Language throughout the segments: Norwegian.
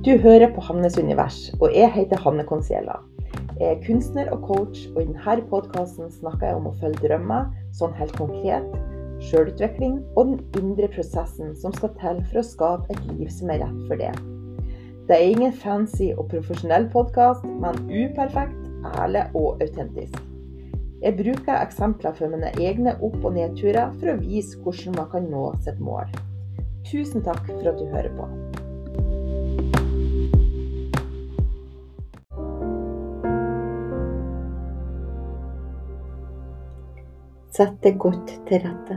Du hører på Hannes univers, og jeg heter Hanne Conciella. Jeg er kunstner og coach, og i denne podkasten snakker jeg om å følge drømmer, sånn helt konkret, sjølutvikling og den indre prosessen som skal til for å skape et liv som er rett for det. Det er ingen fancy og profesjonell podkast, men uperfekt, ærlig og autentisk. Jeg bruker eksempler fra mine egne opp- og nedturer for å vise hvordan man kan nå sitt mål. Tusen takk for at du hører på. Sett deg godt til rette.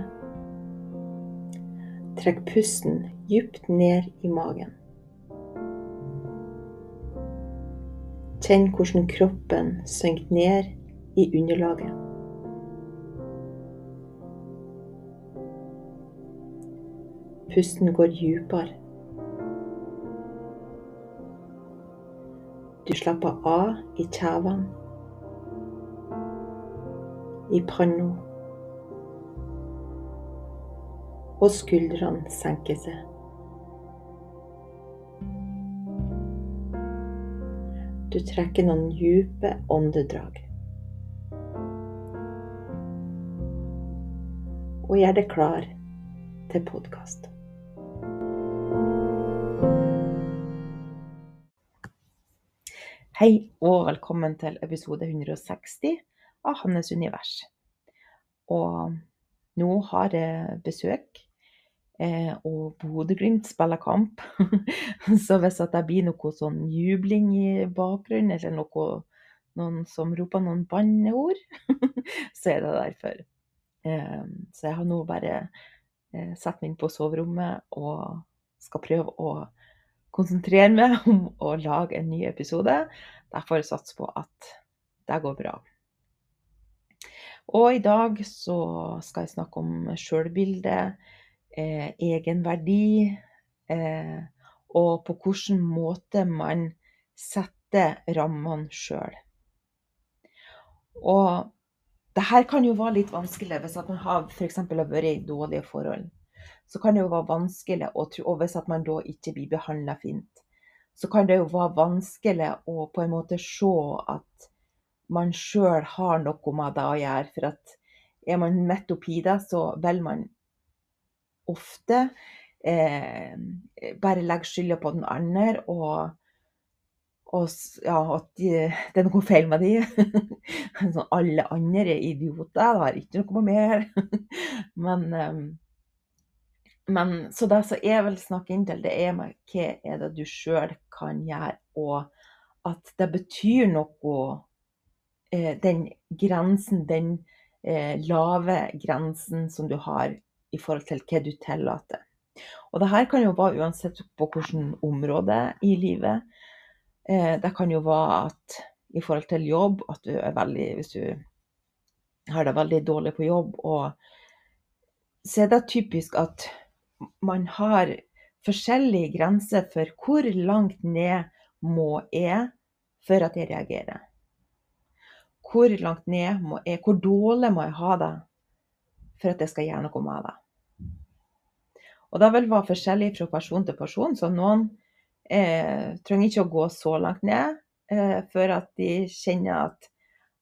Trekk pusten dypt ned i magen. Kjenn hvordan kroppen synker ned i underlaget. Pusten går dypere. Du slapper av i kjevene, i panna, og skuldrene senker seg. Du trekker noen dype åndedrag. og gjør deg klar til podkast. Hei og velkommen til episode 160 av Hannes univers. Og nå har jeg besøk, og Bodø-Glimt spiller kamp. Så hvis det blir noe sånn jubling i bakgrunnen, eller noe, noen som roper noen banneord, så er det derfor. Ehm, så jeg har nå bare eh, satt meg inn på soverommet og skal prøve å konsentrere meg om å lage en ny episode. Derfor satser jeg på at det går bra. Og i dag så skal jeg snakke om sjølbilde, eh, egenverdi, eh, og på hvilken måte man setter rammene sjøl. Og det her kan jo være litt vanskelig hvis man har f.eks. har vært i dårlige forhold. Så kan det jo være vanskelig, og hvis man da ikke blir behandla fint, så kan det jo være vanskelig å på en måte se at man sjøl har noe med det å gjøre. For at er man midt oppi det, så vil man ofte eh, bare legge skylda på den andre og og ja, at de, det er noe feil med de. sånn, alle andre er idioter, det har ikke noe mer. men, eh, men Så det som jeg vil snakke inn til, det er med hva er det du sjøl kan gjøre, og at det betyr noe eh, Den grensen, den eh, lave grensen som du har i forhold til hva du tillater. Og det her kan jo være uansett på hvilket område i livet. Eh, det kan jo være at i forhold til jobb, at du er veldig Hvis du har det veldig dårlig på jobb, og så er det typisk at man har forskjellige grenser for hvor langt ned må jeg for at jeg reagerer. Hvor langt ned må jeg, hvor dårlig må jeg ha det for at jeg skal gjøre noe med deg. Og det vil være forskjellig fra person til person. Så noen eh, trenger ikke å gå så langt ned eh, før at de kjenner at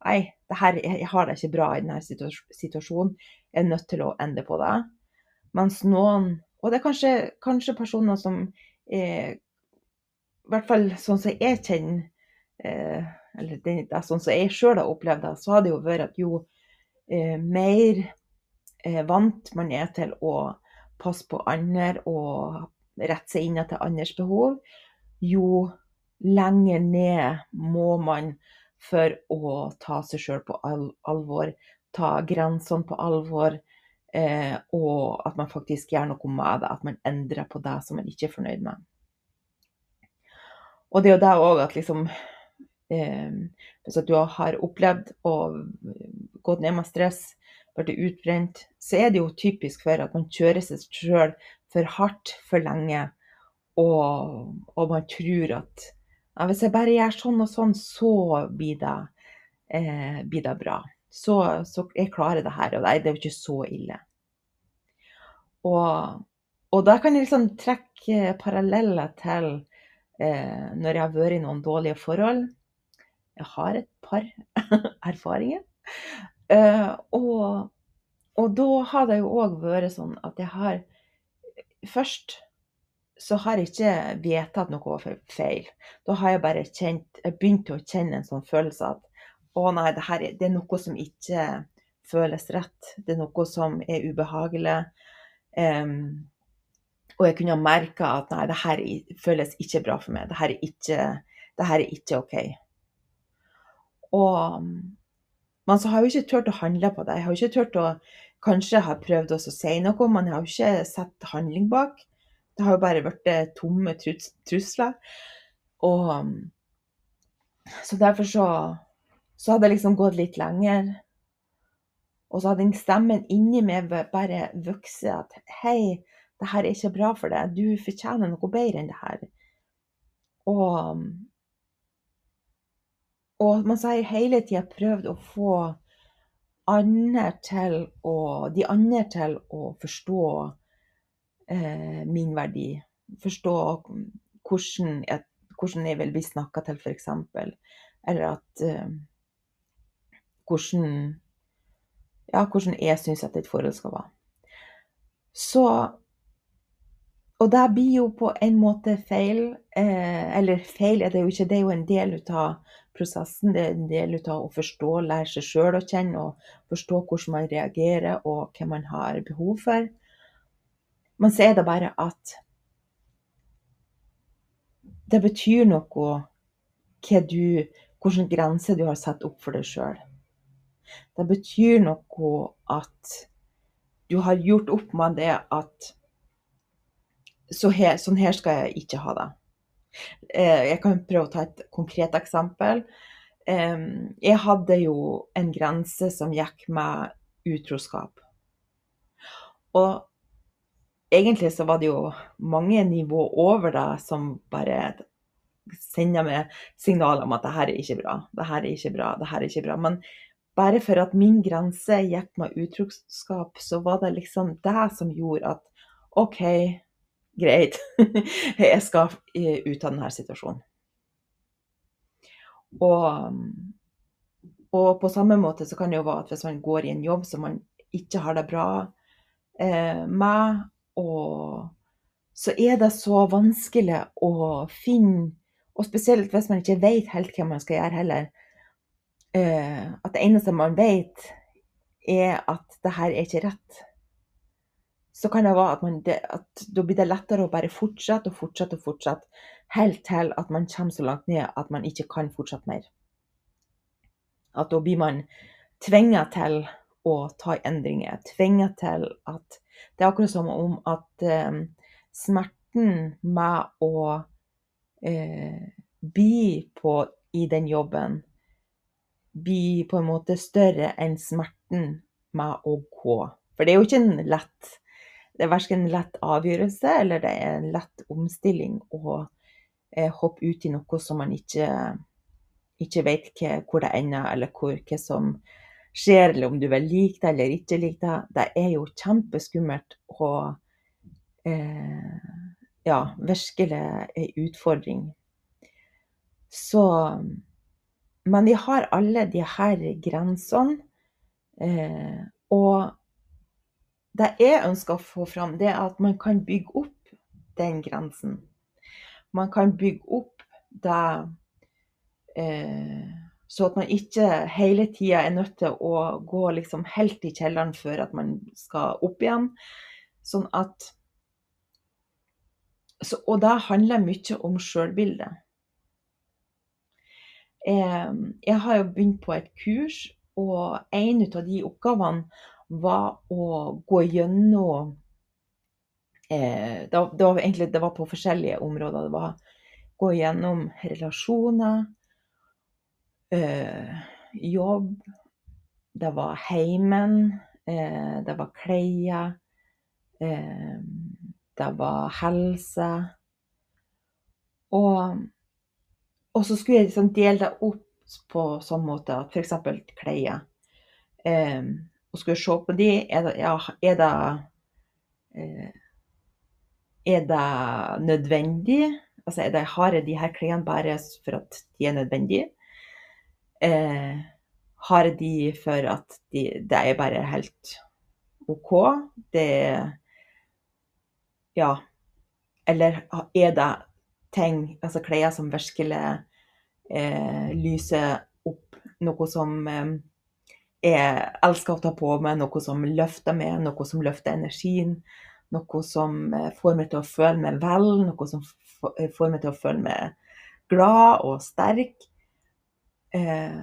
Nei, her, jeg har det ikke bra i denne situasjonen. Jeg er nødt til å endre på det. Mens noen Og det er kanskje, kanskje personer som er I hvert fall sånn som jeg kjenner eh, Eller det, det er sånn som jeg sjøl har opplevd det, så har det jo vært at jo eh, mer eh, vant man er til å passe på andre og rette seg inn etter andres behov, jo lenger ned må man for å ta seg sjøl på alvor, ta grensene på alvor, eh, og at man faktisk gjør noe med det. At man endrer på det som man ikke er fornøyd med. Og det er jo det òg at liksom eh, Hvis du har opplevd og gått ned med stress, blitt utbrent, så er det jo typisk for at man kjører seg sjøl for hardt for lenge. Og, og man tror at ja, hvis jeg bare gjør sånn og sånn, så blir det, eh, blir det bra. Så, så, jeg klarer det her, og det er jo ikke så ille. Og, og da kan jeg liksom trekke paralleller til eh, når jeg har vært i noen dårlige forhold. Jeg har et par erfaringer. Eh, og, og da har det jo òg vært sånn at jeg har Først så har jeg ikke vedtatt noe feil. Da har jeg bare kjent, jeg begynt å kjenne en sånn følelse at å nei, det, her, det er noe som ikke føles rett. Det er noe som er ubehagelig. Um, og jeg kunne merka at nei, det her føles ikke bra for meg. Det her er ikke, det her er ikke OK. Og men så har jeg ikke turt å handle på det. Jeg har ikke turt å kanskje ha prøvd å si noe, men jeg har ikke sett handling bak. Det har jo bare blitt tomme trusler. Og så derfor så, så hadde det liksom gått litt lenger. Og så hadde den stemmen inni meg bare vokst at hei, det her er ikke bra for deg. Du fortjener noe bedre enn det her. Og, og man har hele tida prøvd å få andre å, de andre til å forstå eh, min verdi. Forstå hvordan jeg, hvordan jeg vil bli snakka til, f.eks. Eller at eh, hvordan Ja, hvordan jeg syns at et forhold skal være. Så Og det blir jo på en måte feil. Eh, eller feil er det jo ikke, det er jo en del av prosessen. Det er en del av å forstå, lære seg sjøl å kjenne og forstå hvordan man reagerer og hva man har behov for. Men så er det bare at det betyr noe du, hvilke grenser du har satt opp for deg sjøl. Det betyr noe at du har gjort opp med det at så her, sånn her skal jeg ikke ha det. Eh, jeg kan prøve å ta et konkret eksempel. Jeg hadde jo en grense som gikk med utroskap. Og egentlig så var det jo mange nivå over det som bare sender meg signaler om at det her er ikke bra, det her er ikke bra, det her er ikke bra. Men bare for at min grense gikk med utroskap, så var det liksom det som gjorde at OK, greit, jeg skal ut av denne situasjonen. Og, og, på samme måte så kan det jo være at hvis man går i en jobb som man ikke har det bra eh, med, og så er det så vanskelig å finne Og spesielt hvis man ikke vet helt hva man skal gjøre heller. Eh, at det eneste man vet, er at det her er ikke rett så kan det være at, man, at da blir det lettere å bare fortsette og fortsette og fortsette, helt til at man kommer så langt ned at man ikke kan fortsette mer. At da blir man tvinget til å ta endringer. Tvinget til at Det er akkurat som om at eh, smerten med å eh, bli på i den jobben blir på en måte større enn smerten med å gå. For det er jo ikke en lett det er verken en lett avgjørelse eller det er en lett omstilling å eh, hoppe ut i noe som man ikke, ikke vet hva, hvor det ender, eller hvor, hva som skjer, eller om du vil like det eller ikke like det. Det er jo kjempeskummelt og eh, ja, virkelig en utfordring. Så Men vi har alle de her grensene. Eh, og det jeg ønsker å få fram, det er at man kan bygge opp den grensen. Man kan bygge opp det eh, så at man ikke hele tida er nødt til å gå liksom helt i kjelleren før at man skal opp igjen. Sånn at så, Og det handler mye om sjølbildet. Eh, jeg har jo begynt på et kurs, og en av de oppgavene var å gå gjennom eh, det, var, det, var egentlig det var på forskjellige områder. Det var gå gjennom relasjoner, eh, jobb, det var heimen, eh, det var klær, eh, det var helse. Og, og, så skulle jeg liksom dele det opp på sånn måte at f.eks. klær. Eh, og skulle se på de, er det, ja, er det, eh, er det nødvendig? Altså, er det, har jeg de her klærne bare for at de er nødvendige? Eh, har jeg de for at de, det er bare helt OK? Det Ja. Eller er det ting, altså klær som virkelig eh, lyser opp noe som eh, jeg elsker å ta på meg, noe som løfter meg, noe som løfter energien. Noe som eh, får meg til å føle meg vel, noe som eh, får meg til å føle meg glad og sterk. Eh,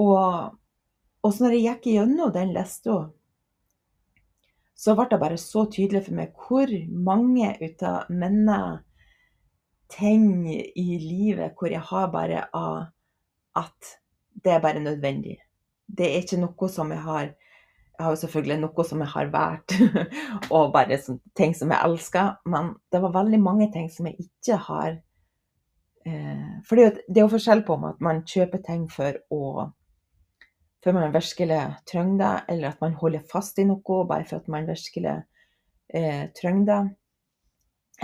og, og når jeg gikk gjennom den lista, så ble det bare så tydelig for meg hvor mange ut av mine ting i livet hvor jeg har bare at det er bare nødvendig. Det er ikke noe som jeg har Jeg har jo selvfølgelig noe som jeg har valgt, og bare ting som jeg elsker, men det var veldig mange ting som jeg ikke har eh, For det er jo forskjell på om at man kjøper ting for å for man virkelig trenger det, eller at man holder fast i noe bare for at man virkelig eh, trenger det.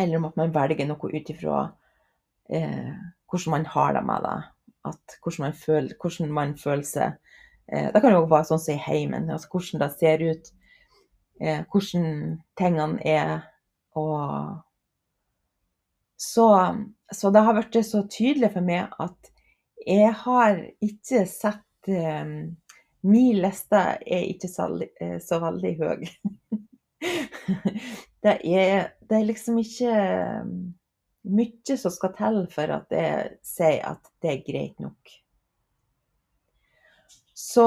Eller om at man velger noe ut ifra eh, hvordan man har det med det. At, hvordan, man føler, hvordan man føler seg Det kan jo være sånn som i heimen, altså hvordan det ser ut. Eh, hvordan tingene er. Og så, så det har blitt så tydelig for meg at jeg har ikke sett eh, Min liste er ikke så, eh, så veldig høy. det, er, det er liksom ikke mye som skal til for at jeg sier at det er greit nok. Så,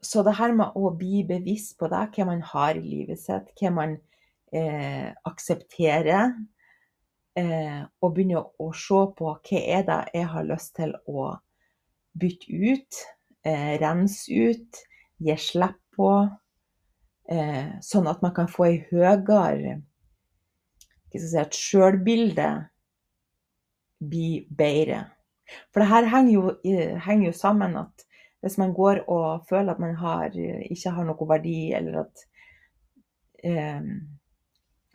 så det her med å bli bevisst på det, hva man har i livet sitt, hva man eh, aksepterer, eh, og begynne å se på hva er det jeg har lyst til å bytte ut eh, rense ut, gi slipp på, eh, sånn at man kan få ei høyere si, At sjølbildet blir bedre. For det her henger jo, henger jo, sammen at hvis man går og føler at man har, ikke har noe verdi, eller at eh,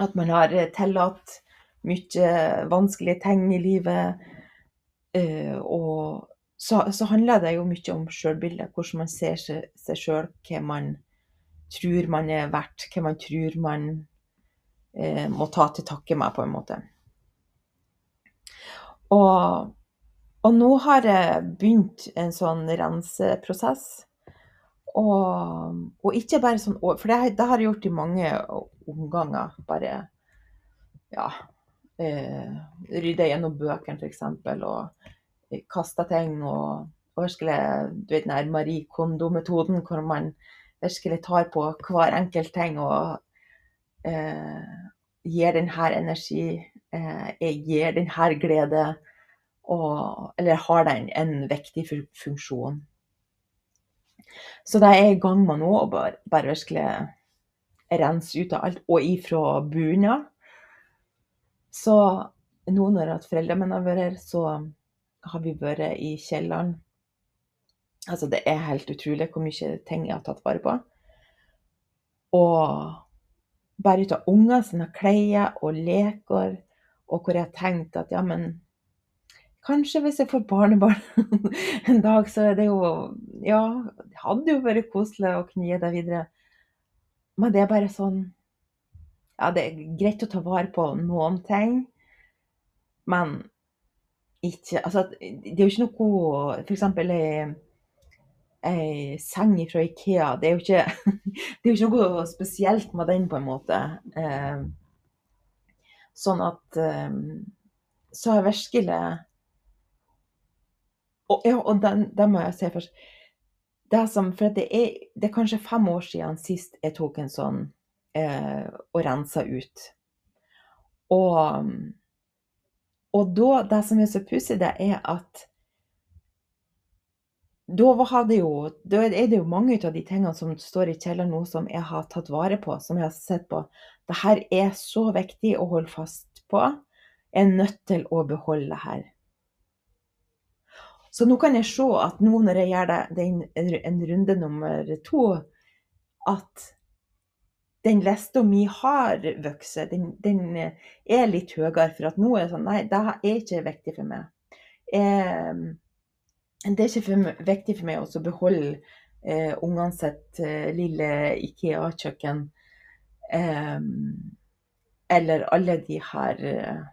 at man har tillatt mye vanskelige ting i livet, eh, og så, så, handler det jo mye om sjølbildet. Hvordan man ser seg sjøl, hva man tror man er verdt, hva man tror man eh, må ta til takke med, på en måte. Og, og, nå har jeg begynt en sånn renseprosess. Og, og ikke bare sånn For det, det, har jeg gjort i mange omganger. Bare ja eh, Rydde gjennom bøkene, f.eks. Og kaste ting og, og virkelig Du vet den der Marie Kondo-metoden hvor man virkelig tar på hver enkelt ting og eh, gir den her energi, eh, gir den her glede, og, eller har den en viktig funksjon. Så det er i gang med nå, å bare, bare virkelig rense ut av alt, og ifra bunnen. Så nå når jeg foreldrene mine har vært her, så har vi vært i kjelleren. Altså, det er helt utrolig hvor mye ting jeg har tatt vare på. Og bare ut av unger sine klær og leker, og hvor jeg har tenkt at ja, men kanskje hvis jeg får barnebarn en dag, så er det jo Ja, det hadde jo vært koselig å kunne gi det videre. Men det er bare sånn Ja, det er greit å ta vare på noen ting, men ikke Altså, det er jo ikke noe For eksempel ei, ei seng fra Ikea. Det er jo ikke, det er jo ikke noe spesielt med den, på en måte. Eh, sånn at eh, Så har jeg virkelig og, ja, og den, den må jeg si først. Det som, for det er, det er kanskje fem år siden sist jeg tok en sånn eh, og rensa ut. Og og da, det som er så pussig, det er at da, jo, da, er det jo mange av de tingene som står i kjelleren nå, som jeg har tatt vare på, som jeg har sett på. Dette er så viktig å holde fast på. Jeg er nødt til å beholde det her. Så nå kan jeg se at nå når jeg gjør det, det en, runde nummer to, at den lista mi har vokst. Den, den, er litt høyere. For at nå er det sånn Nei, det er ikke viktig for meg. Eh, det er ikke for, viktig for meg å beholde eh, ungene sitt eh, lille Ikea-kjøkken. Eh, eller alle de her eh,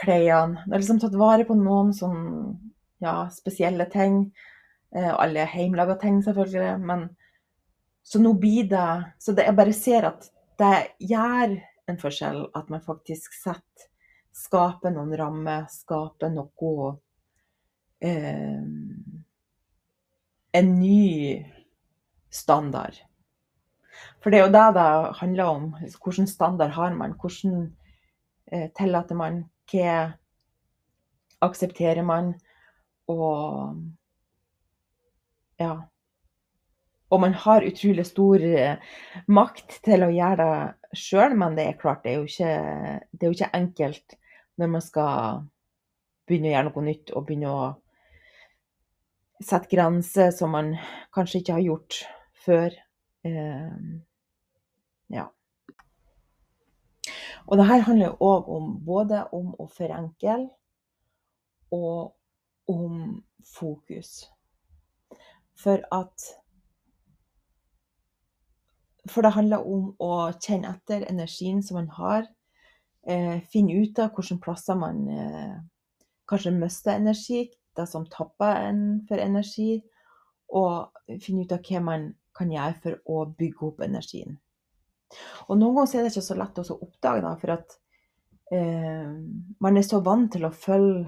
klærne. Jeg har liksom tatt vare på noen sånn ja, spesielle ting. Eh, alle hjemmelaga ting, selvfølgelig. Men så nå blir det Så det, jeg bare ser at det gjør en forskjell at man faktisk setter Skaper noen rammer, skaper noe eh, En ny standard. For det er jo det det handler om. Hvilken standard har man? Hvordan eh, tillater man? Hva aksepterer man? Og ja. Og man har utrolig stor eh, makt til å gjøre det sjøl, men det er klart, det er, ikke, det er, jo ikke, enkelt når man skal begynne å gjøre noe nytt og begynne å sette grenser som man kanskje ikke har gjort før. Eh, ja. Og det her handler jo òg om både om å forenkle og om fokus. For at For det handler om å kjenne etter energien som man har. Eh, finne ut av hvilke plasser man eh, kanskje mister energi, det som tapper en for energi. Og finne ut av hva man kan gjøre for å bygge opp energien. Og noen ganger er det ikke så lett å oppdage, da, for at eh, man er så vant til å følge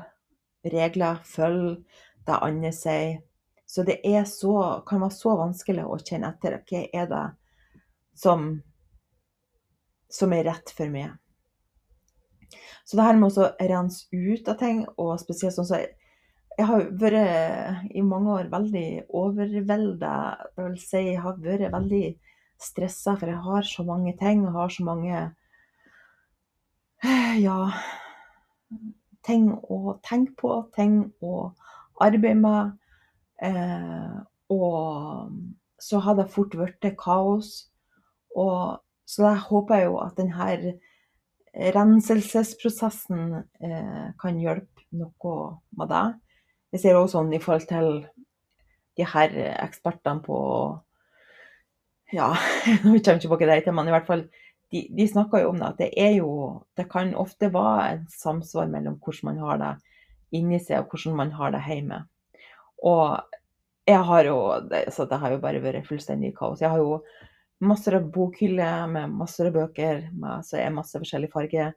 regler, følg det andre sier. Så det så, kan være så vanskelig å kjenne etter hva er det som, som er rett for meg. Så det her med å rense ut av ting, og spesielt sånn så Jeg har vært i mange år veldig overvelda. Det vil si, jeg har vært veldig stressa, for jeg har så mange ting. og har så mange ja, ting å tenke på, ting å arbeide med. Eh, og så har det fort blitt kaos. Og, så da håper jeg jo at denne renselsesprosessen eh, kan hjelpe noe med det. Jeg ser også sånn i forhold til de her ekspertene på ja, nå kommer jeg ikke det heter, men i hvert fall de, de snakker jo om det, at det er jo Det kan ofte være en samsvar mellom hvordan man har det inni seg, og hvordan man har det hjemme. Og jeg har jo Så det har jo bare vært fullstendig kaos. Jeg har jo masser av bokhyller med masser av bøker, med, så er masse forskjellig farge.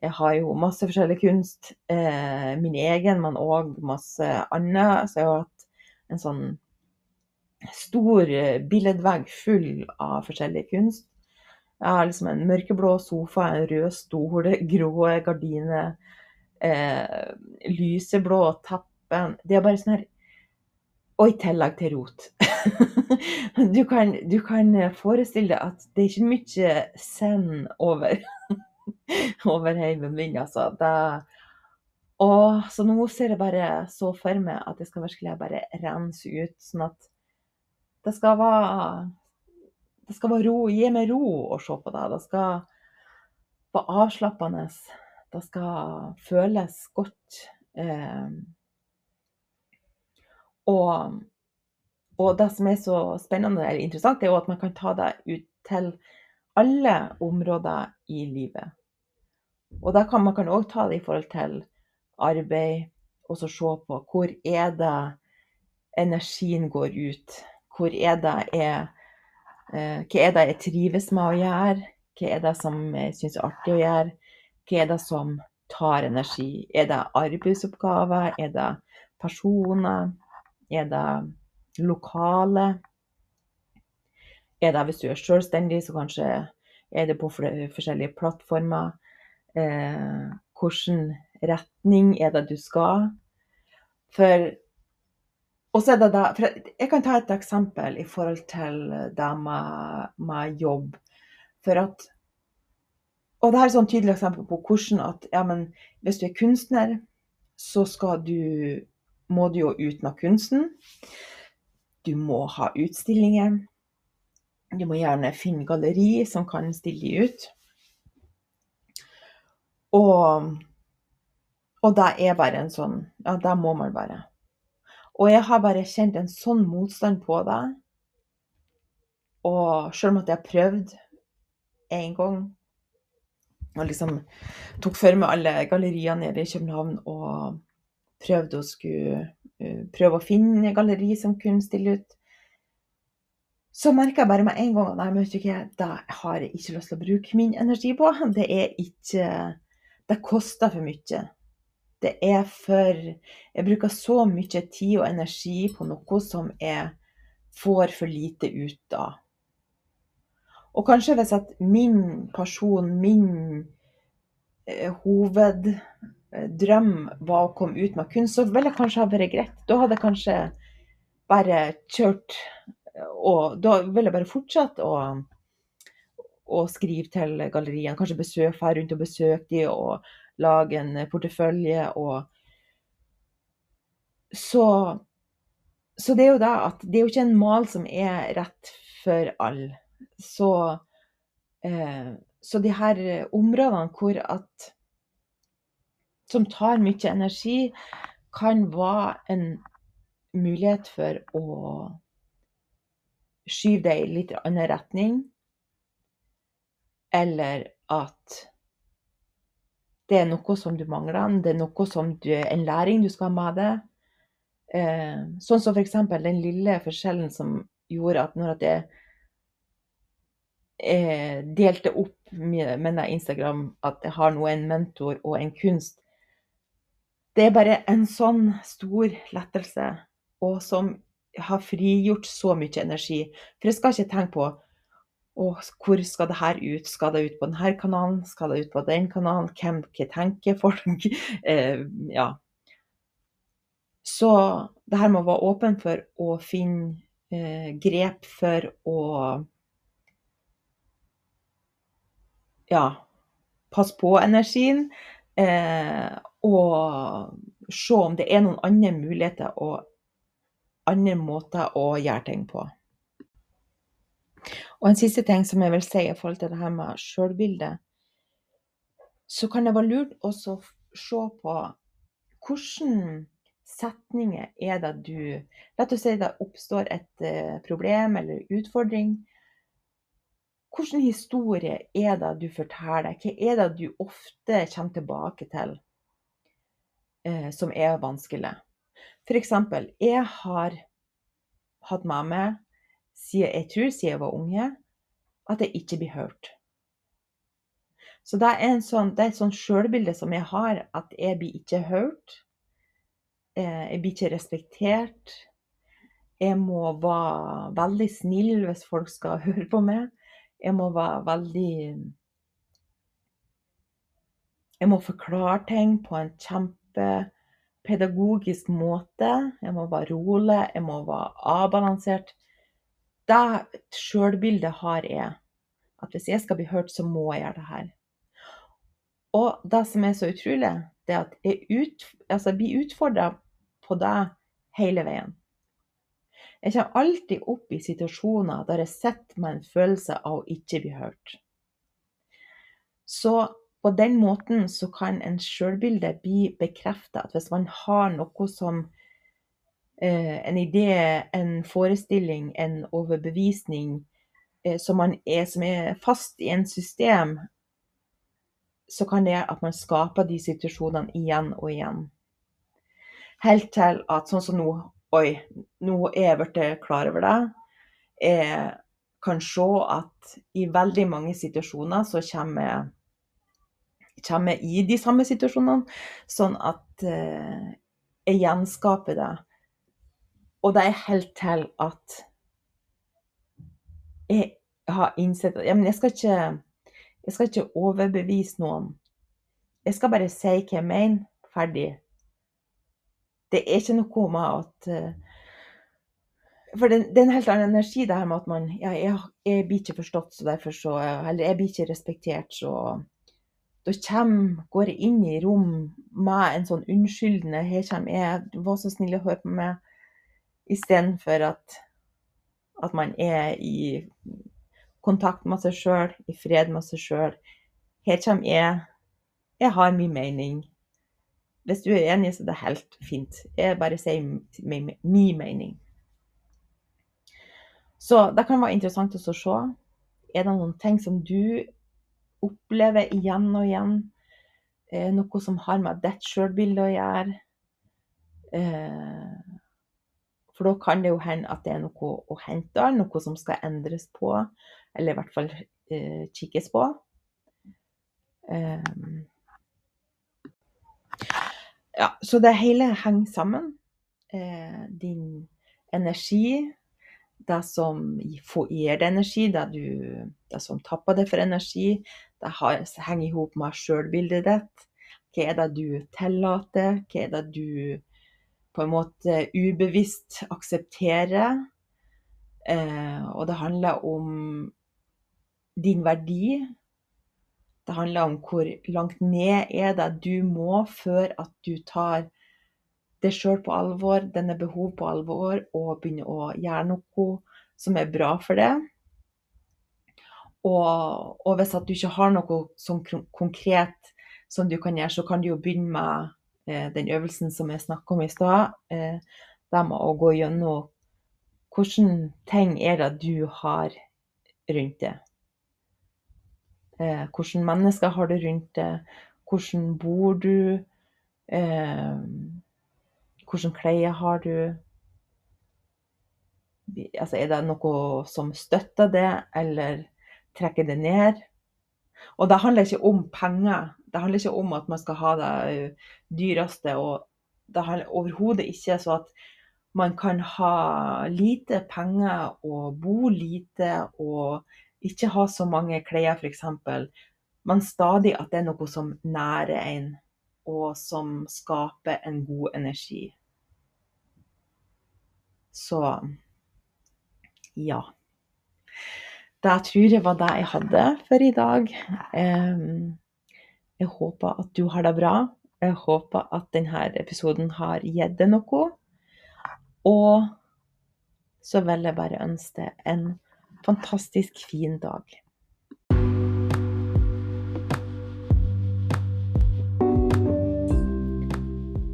Jeg har jo masse forskjellig kunst. Eh, min egen, men òg masse annet. Så jeg har hatt en sånn stor eh, billedvegg full av forskjellig kunst. Jeg har liksom en mørkeblå sofa, en rød stol, grå gardiner, eh, lyseblå teppe Det er bare sånn her Og i tillegg til rot. du, kan, du, kan, forestille deg at det er ikke mye send over, over heimen min, altså. Det, og, så nå ser jeg bare så for meg at jeg skal virkelig bare rense ut, sånn at det skal være Det skal være ro, gi meg ro å se på det. Det skal være avslappende. Det skal føles godt. Eh, og, og, det som er så spennende eller interessant, er jo at man kan ta det ut til alle områder i livet. Og da kan man kan òg ta det i forhold til arbeid, og så se på hvor er det energien går ut. Hvor er det er Hva er det jeg trives med å gjøre? Hva er det som jeg syns er artig å gjøre? Hva er det som tar energi? Er det arbeidsoppgaver? Er det personer? Er det lokale? Er det hvis du er selvstendig, så kanskje er det på forskjellige plattformer? Eh, hvilken retning er det du skal? For og så er det da, Jeg kan ta et eksempel i forhold til det med, med jobb. For at Og det her er sånn tydelig eksempel på hvordan at ja, men hvis du er kunstner, så skal du, må du jo ut med kunsten. Du må ha utstillinger. Du må gjerne finne galleri som kan stille de ut. Og, og det er bare en sånn Ja, det må man bare. Og jeg har bare kjent en sånn motstand på det. Og selv om at jeg har prøvd en gang og liksom tok for meg alle galleriene nede i København og prøvde å skulle uh, prøve å finne galleri som kunne stille ut, så merka jeg bare med en gang at nei, vet du ikke, det har jeg ikke lyst til å bruke min energi på. Det er ikke Det koster for mye. Det er for Jeg bruker så mye tid og energi på noe som jeg får for lite ut av. Og kanskje hvis at min person, min eh, hoveddrøm var å komme ut med kunst, så ville det kanskje ha vært greit. Da hadde jeg kanskje bare kjørt Og da ville jeg bare fortsatt å, og skrive til galleriene. Kanskje besøke her rundt og besøke de og lage en portefølje og så, så det er jo det at det er jo ikke en mal som er rett for alle. Så, eh, så de her områdene hvor at Som tar mye energi, kan være en mulighet for å skyve det i litt annen retning. Eller at det er noe som du mangler, det er noe som du, en læring du skal ha med deg. Eh, sånn som f.eks. den lille forskjellen som gjorde at når jeg eh, delte opp med, Instagram at jeg har nå en mentor og en kunst. Det er bare en sånn stor lettelse, og som har frigjort så mye energi. For jeg skal ikke tenke på å, hvor skal det her ut? Skal det ut på denne kanalen? Skal det ut på den kanalen? Hvem hva tenker folk? eh, ja. Så det her med å være åpen for å finne eh, grep for å ja, passe på energien. Eh, og se om det er noen andre muligheter og andre måter å gjøre ting på. Og en siste ting som jeg vil si i forhold til det her med sjølbilde, så kan det være lurt også å se på hvordan setninger er det du La oss si det oppstår et eh, problem eller utfordring. Hvilken historie er det du forteller? Hva er det du ofte kommer tilbake til eh, som er vanskelig? F.eks. jeg har hatt med meg, siden jeg tror siden jeg var unge, at jeg ikke blir hørt. Så det er, sånn, det er et sånt sjølbilde som jeg har, at jeg blir ikke hørt. Eh, jeg blir ikke respektert. Jeg må være veldig snill hvis folk skal høre på meg. Jeg må være veldig Jeg må forklare ting på en kjempepedagogisk måte. Jeg må være rolig, jeg må være avbalansert. Det sjølbildet har jeg. At hvis jeg skal bli hørt, så må jeg gjøre det her. Og det som er så utrolig, det er at jeg, ut, altså jeg blir utfordra på det hele veien. Jeg kommer alltid opp i situasjoner der jeg sitter med en følelse av å ikke bli hørt. Så på den måten så kan en sjølbilde bli bekrefta. At hvis man har noe som en idé, en forestilling, en overbevisning eh, som, er, som er fast i en system, så kan det at man skaper de situasjonene igjen og igjen. Helt til at sånn som nå Oi, nå er jeg blitt klar over det. Jeg kan se at i veldig mange situasjoner så kommer jeg, kommer i de samme situasjonene, sånn at eh, jeg gjenskaper det. Og det er helt til at jeg har innsett at ja, jeg, skal ikke, jeg skal ikke overbevise noen. Jeg skal bare si hva jeg mener. Ferdig. Det er ikke noe med at eh, For det, er en helt annen energi, det her med at man ja, jeg, jeg, blir ikke forstått, så derfor så Eller jeg blir ikke respektert, så Da kommer, går jeg inn i rom med en sånn unnskyldende Her kommer jeg, var så snill å høre på meg. Istedenfor at, at man er i kontakt med seg sjøl, i fred med seg sjøl. Her kommer jeg. Jeg har min mening. Hvis du er enig, så er det helt fint. Jeg bare sier min mening. Så det kan være interessant å se. Er det noen ting som du opplever igjen og igjen? Eh, noe som har med ditt sjølbilde å gjøre? Eh, for da kan det jo hende at det er noe å hente, noe som skal endres på, eller i hvert fall eh, kikkes på. Um, ja, så det hele henger sammen. Eh, din energi, det som gir deg energi, det, du, det som tapper deg for energi, det henger i hop med sjølbildet ditt. Hva er det du tillater? Hva er det du på en måte ubevisst aksepterer? Eh, og det handler om din verdi, det handler om hvor langt ned er det du må før at du tar det sjøl på alvor, denne behov på alvor, og begynner å gjøre noe som er bra for det. Og, og hvis at du ikke har noe sånn konkret som du kan gjøre, så kan du jo begynne med den øvelsen som jeg snakka om i stad. Eh, det med å gå gjennom hvilke ting er det du har rundt deg. Eh, hvilke mennesker har du rundt deg? Hvordan bor du? Eh, hvilke klær har du? Altså, er det noe som støtter det, eller trekker det ned? Og det handler ikke om penger. Det handler ikke om at man skal ha det eh, dyreste. Og det handler overhodet ikke så at man kan ha lite penger og bo lite og ikke ha så mange klær, f.eks., men stadig at det er noe som nærer en, og som skaper en god energi. Så ja. Det tror jeg var det jeg hadde for i dag. Jeg håper at du har det bra. Jeg håper at denne episoden har gitt deg noe. Og så vil jeg bare ønske deg en fantastisk fin dag.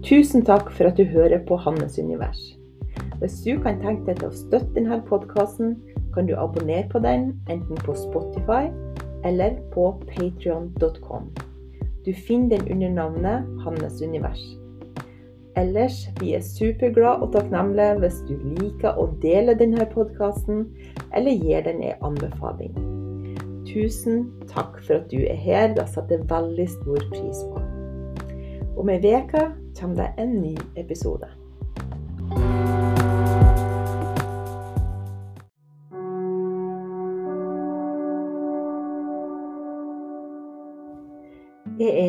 Tusen takk for at du hører på Hannes univers. Hvis du kan tenke deg til å støtte denne podkasten, kan du abonnere på den enten på Spotify eller på patrion.com. Du finner den under navnet Hannes univers. Ellers, vi er superglade og takknemlige hvis du liker å dele denne podkasten, eller gir den en anbefaling. Tusen takk for at du er her, det setter jeg veldig stor pris på. Om ei uke kommer det en ny episode.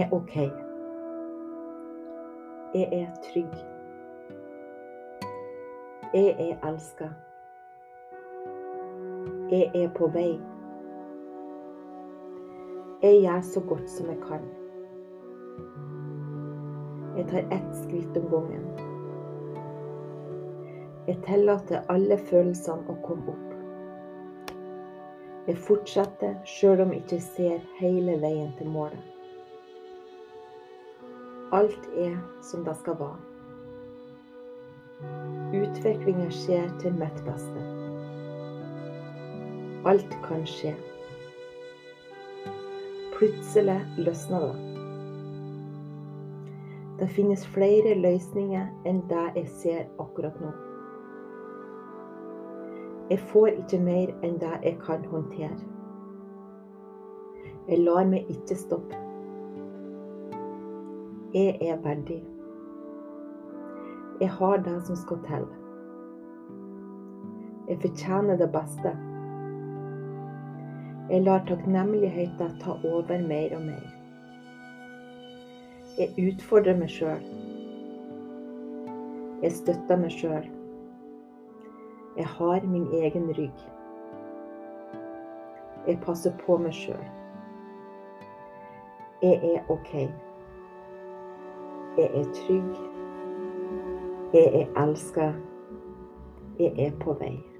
Er OK. Jeg er trygg. Jeg er elska. Jeg er på vei. Jeg gjør så godt som jeg kan. Jeg tar ett skritt om gangen. Jeg tillater alle følelsene å komme opp. Jeg fortsetter sjøl om jeg ikke ser hele veien til målet. Alt er som det skal være. Utviklinga skjer til mitt beste. Alt kan skje. Plutselig løsner det. Det finnes flere løsninger enn det jeg ser akkurat nå. Jeg får ikke mer enn det jeg kan håndtere. Jeg lar meg ikke stoppe. Jeg er verdig. Jeg har det som skal til. Jeg fortjener det beste. Jeg lar takknemligheten ta over mer og mer. Jeg utfordrer meg sjøl. Jeg støtter meg sjøl. Jeg har min egen rygg. Jeg passer på meg sjøl. Jeg er OK. Jeg er trygg. Jeg er elska. Jeg er på vei.